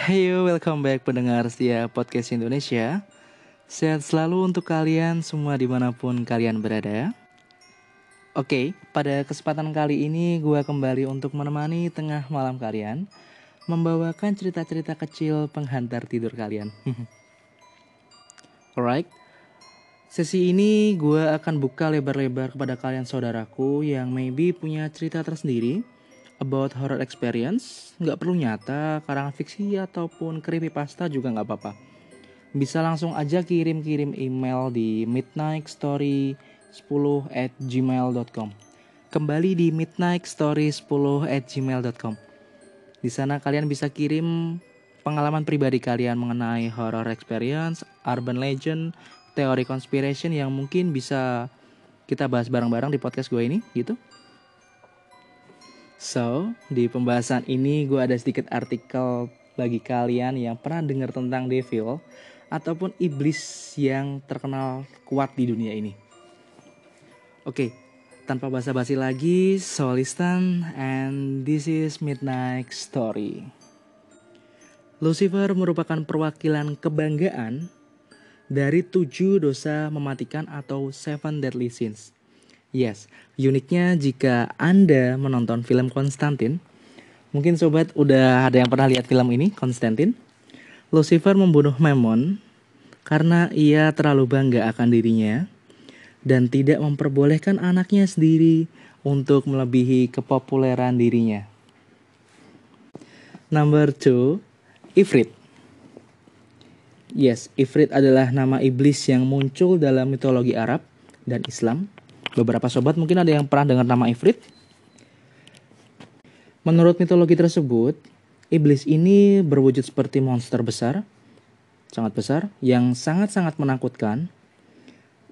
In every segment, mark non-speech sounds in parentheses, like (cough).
Hey welcome back pendengar setia podcast Indonesia. Sehat selalu untuk kalian semua di mana pun kalian berada. Oke, pada kesempatan kali ini gue kembali untuk menemani tengah malam kalian Membawakan cerita-cerita kecil penghantar tidur kalian. (laughs) Alright, Sesi ini gue akan buka lebar-lebar kepada kalian saudaraku yang maybe punya cerita tersendiri about horror experience. Nggak perlu nyata, karangan fiksi ataupun creepypasta juga nggak apa-apa. Bisa langsung aja kirim-kirim email di midnightstory10 at gmail.com Kembali di midnightstory10 at gmail.com Di sana kalian bisa kirim pengalaman pribadi kalian mengenai horror experience, urban legend, teori conspiration yang mungkin bisa kita bahas bareng-bareng di podcast gue ini gitu. So, di pembahasan ini gue ada sedikit artikel bagi kalian yang pernah dengar tentang devil ataupun iblis yang terkenal kuat di dunia ini. Oke, tanpa basa-basi lagi, so listen and this is Midnight Story. Lucifer merupakan perwakilan kebanggaan dari tujuh dosa mematikan atau seven deadly sins. Yes, uniknya jika Anda menonton film Konstantin, mungkin sobat udah ada yang pernah lihat film ini, Konstantin. Lucifer membunuh Memon karena ia terlalu bangga akan dirinya dan tidak memperbolehkan anaknya sendiri untuk melebihi kepopuleran dirinya. Number two, Ifrit. Yes, Ifrit adalah nama iblis yang muncul dalam mitologi Arab dan Islam. Beberapa sobat mungkin ada yang pernah dengar nama Ifrit. Menurut mitologi tersebut, iblis ini berwujud seperti monster besar, sangat besar, yang sangat-sangat menakutkan,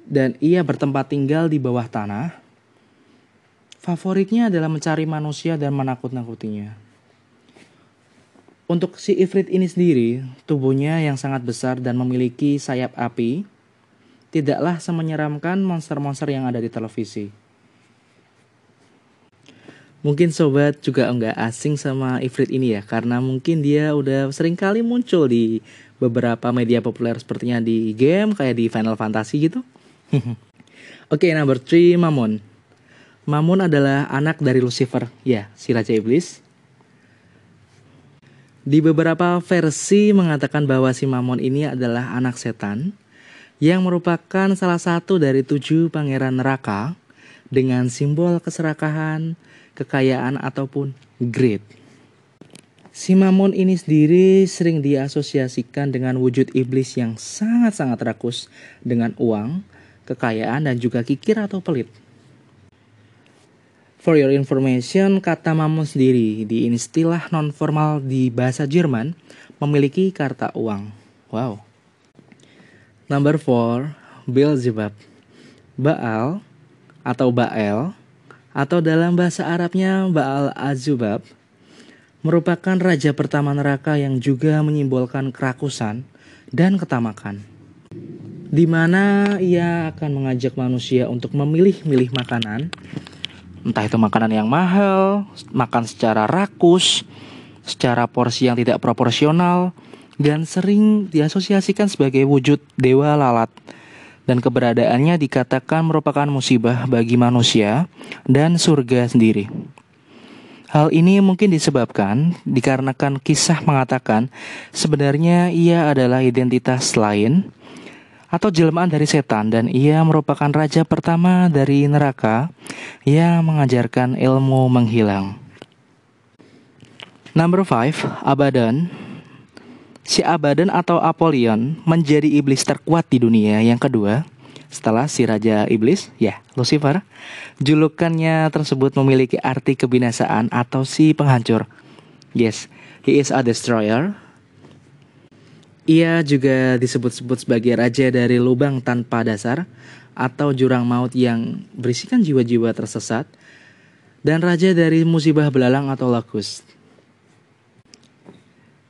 dan ia bertempat tinggal di bawah tanah. Favoritnya adalah mencari manusia dan menakut-nakutinya. Untuk si Ifrit ini sendiri, tubuhnya yang sangat besar dan memiliki sayap api, tidaklah semenyeramkan monster-monster yang ada di televisi. Mungkin sobat juga enggak asing sama Ifrit ini ya, karena mungkin dia udah sering kali muncul di beberapa media populer sepertinya di game, kayak di Final Fantasy gitu. (laughs) Oke, okay, number 3, Mamon. Mamon adalah anak dari Lucifer, ya, si Raja Iblis di beberapa versi mengatakan bahwa si Mamon ini adalah anak setan yang merupakan salah satu dari tujuh pangeran neraka dengan simbol keserakahan, kekayaan ataupun greed. Si Mamon ini sendiri sering diasosiasikan dengan wujud iblis yang sangat-sangat rakus dengan uang, kekayaan dan juga kikir atau pelit. For your information, kata mamon sendiri di istilah non formal di bahasa Jerman memiliki kata uang. Wow. Number 4, Beelzebub. Baal atau Baal atau dalam bahasa Arabnya Baal Azubab merupakan raja pertama neraka yang juga menyimbolkan kerakusan dan ketamakan. Di mana ia akan mengajak manusia untuk memilih-milih makanan Entah itu makanan yang mahal, makan secara rakus, secara porsi yang tidak proporsional, dan sering diasosiasikan sebagai wujud dewa lalat. Dan keberadaannya dikatakan merupakan musibah bagi manusia dan surga sendiri. Hal ini mungkin disebabkan dikarenakan kisah mengatakan sebenarnya ia adalah identitas lain atau jelmaan dari setan dan ia merupakan raja pertama dari neraka yang mengajarkan ilmu menghilang. Number 5, Abaddon. Si Abaddon atau Apollyon menjadi iblis terkuat di dunia yang kedua setelah si Raja Iblis, ya Lucifer. Julukannya tersebut memiliki arti kebinasaan atau si penghancur. Yes, he is a destroyer ia juga disebut-sebut sebagai raja dari lubang tanpa dasar atau jurang maut yang berisikan jiwa-jiwa tersesat dan raja dari musibah belalang atau lakus.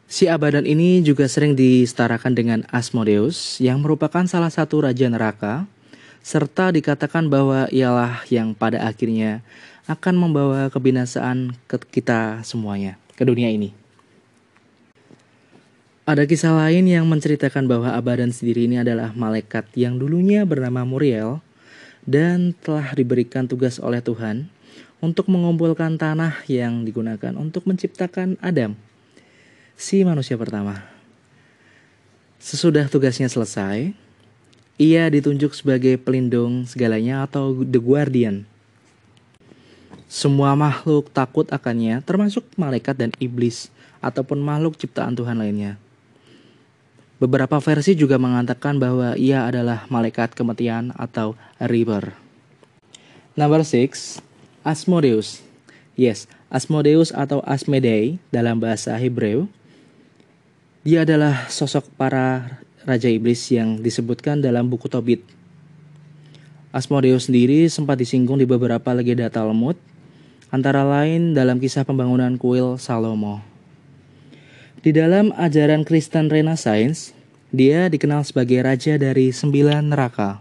Si Abadan ini juga sering disetarakan dengan Asmodeus yang merupakan salah satu raja neraka serta dikatakan bahwa ialah yang pada akhirnya akan membawa kebinasaan ke kita semuanya, ke dunia ini. Ada kisah lain yang menceritakan bahwa Abadan sendiri ini adalah malaikat yang dulunya bernama Muriel dan telah diberikan tugas oleh Tuhan untuk mengumpulkan tanah yang digunakan untuk menciptakan Adam, si manusia pertama. Sesudah tugasnya selesai, ia ditunjuk sebagai pelindung segalanya atau The Guardian. Semua makhluk takut akannya, termasuk malaikat dan iblis, ataupun makhluk ciptaan Tuhan lainnya. Beberapa versi juga mengatakan bahwa ia adalah malaikat kematian atau Reaper. Number 6, Asmodeus. Yes, Asmodeus atau Asmedei dalam bahasa Hebreu. Dia adalah sosok para raja iblis yang disebutkan dalam buku Tobit. Asmodeus sendiri sempat disinggung di beberapa legenda Talmud, antara lain dalam kisah pembangunan kuil Salomo. Di dalam ajaran Kristen Renaissance, dia dikenal sebagai raja dari sembilan neraka.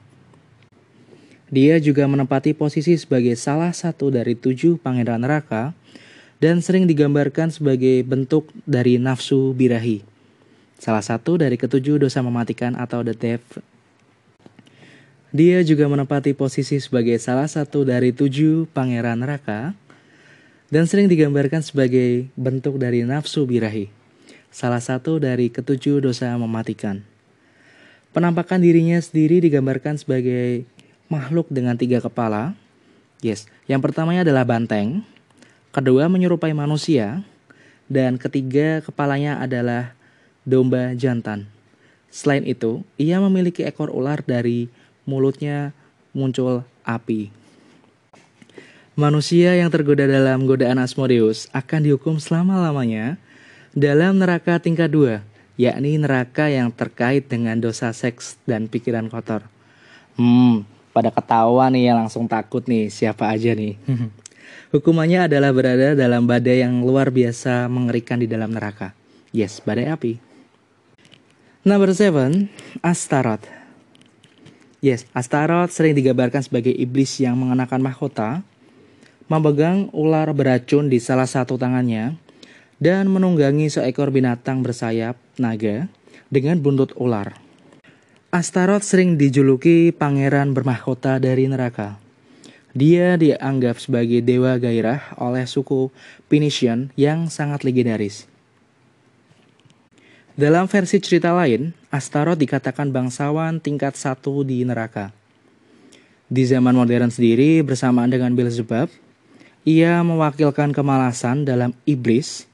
Dia juga menempati posisi sebagai salah satu dari tujuh pangeran neraka dan sering digambarkan sebagai bentuk dari nafsu birahi. Salah satu dari ketujuh dosa mematikan atau the death. Dia juga menempati posisi sebagai salah satu dari tujuh pangeran neraka dan sering digambarkan sebagai bentuk dari nafsu birahi salah satu dari ketujuh dosa mematikan. Penampakan dirinya sendiri digambarkan sebagai makhluk dengan tiga kepala. Yes, yang pertamanya adalah banteng, kedua menyerupai manusia, dan ketiga kepalanya adalah domba jantan. Selain itu, ia memiliki ekor ular dari mulutnya muncul api. Manusia yang tergoda dalam godaan Asmodeus akan dihukum selama-lamanya dalam neraka tingkat dua, yakni neraka yang terkait dengan dosa seks dan pikiran kotor. Hmm, pada ketawa nih ya langsung takut nih siapa aja nih. Hukumannya adalah berada dalam badai yang luar biasa mengerikan di dalam neraka. Yes, badai api. Number seven, Astaroth. Yes, Astaroth sering digambarkan sebagai iblis yang mengenakan mahkota, memegang ular beracun di salah satu tangannya, dan menunggangi seekor binatang bersayap naga dengan buntut ular. Astaroth sering dijuluki pangeran bermahkota dari neraka. Dia dianggap sebagai dewa gairah oleh suku Phoenician yang sangat legendaris. Dalam versi cerita lain, Astaroth dikatakan bangsawan tingkat satu di neraka. Di zaman modern sendiri bersamaan dengan Beelzebub, ia mewakilkan kemalasan dalam iblis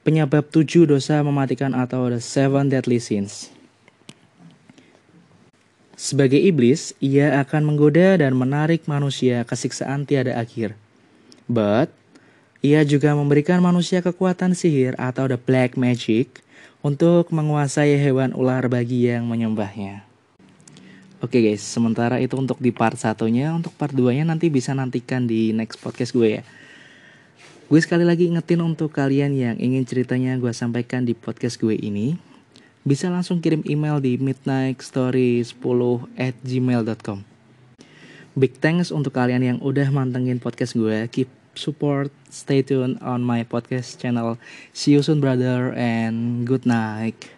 penyebab tujuh dosa mematikan atau the seven deadly sins. Sebagai iblis, ia akan menggoda dan menarik manusia ke siksaan tiada akhir. But, ia juga memberikan manusia kekuatan sihir atau the black magic untuk menguasai hewan ular bagi yang menyembahnya. Oke okay guys, sementara itu untuk di part satunya, untuk part 2 nya nanti bisa nantikan di next podcast gue ya. Gue sekali lagi ingetin untuk kalian yang ingin ceritanya gue sampaikan di podcast gue ini Bisa langsung kirim email di midnightstory10 at gmail.com Big thanks untuk kalian yang udah mantengin podcast gue Keep support, stay tune on my podcast channel. See you soon brother and good night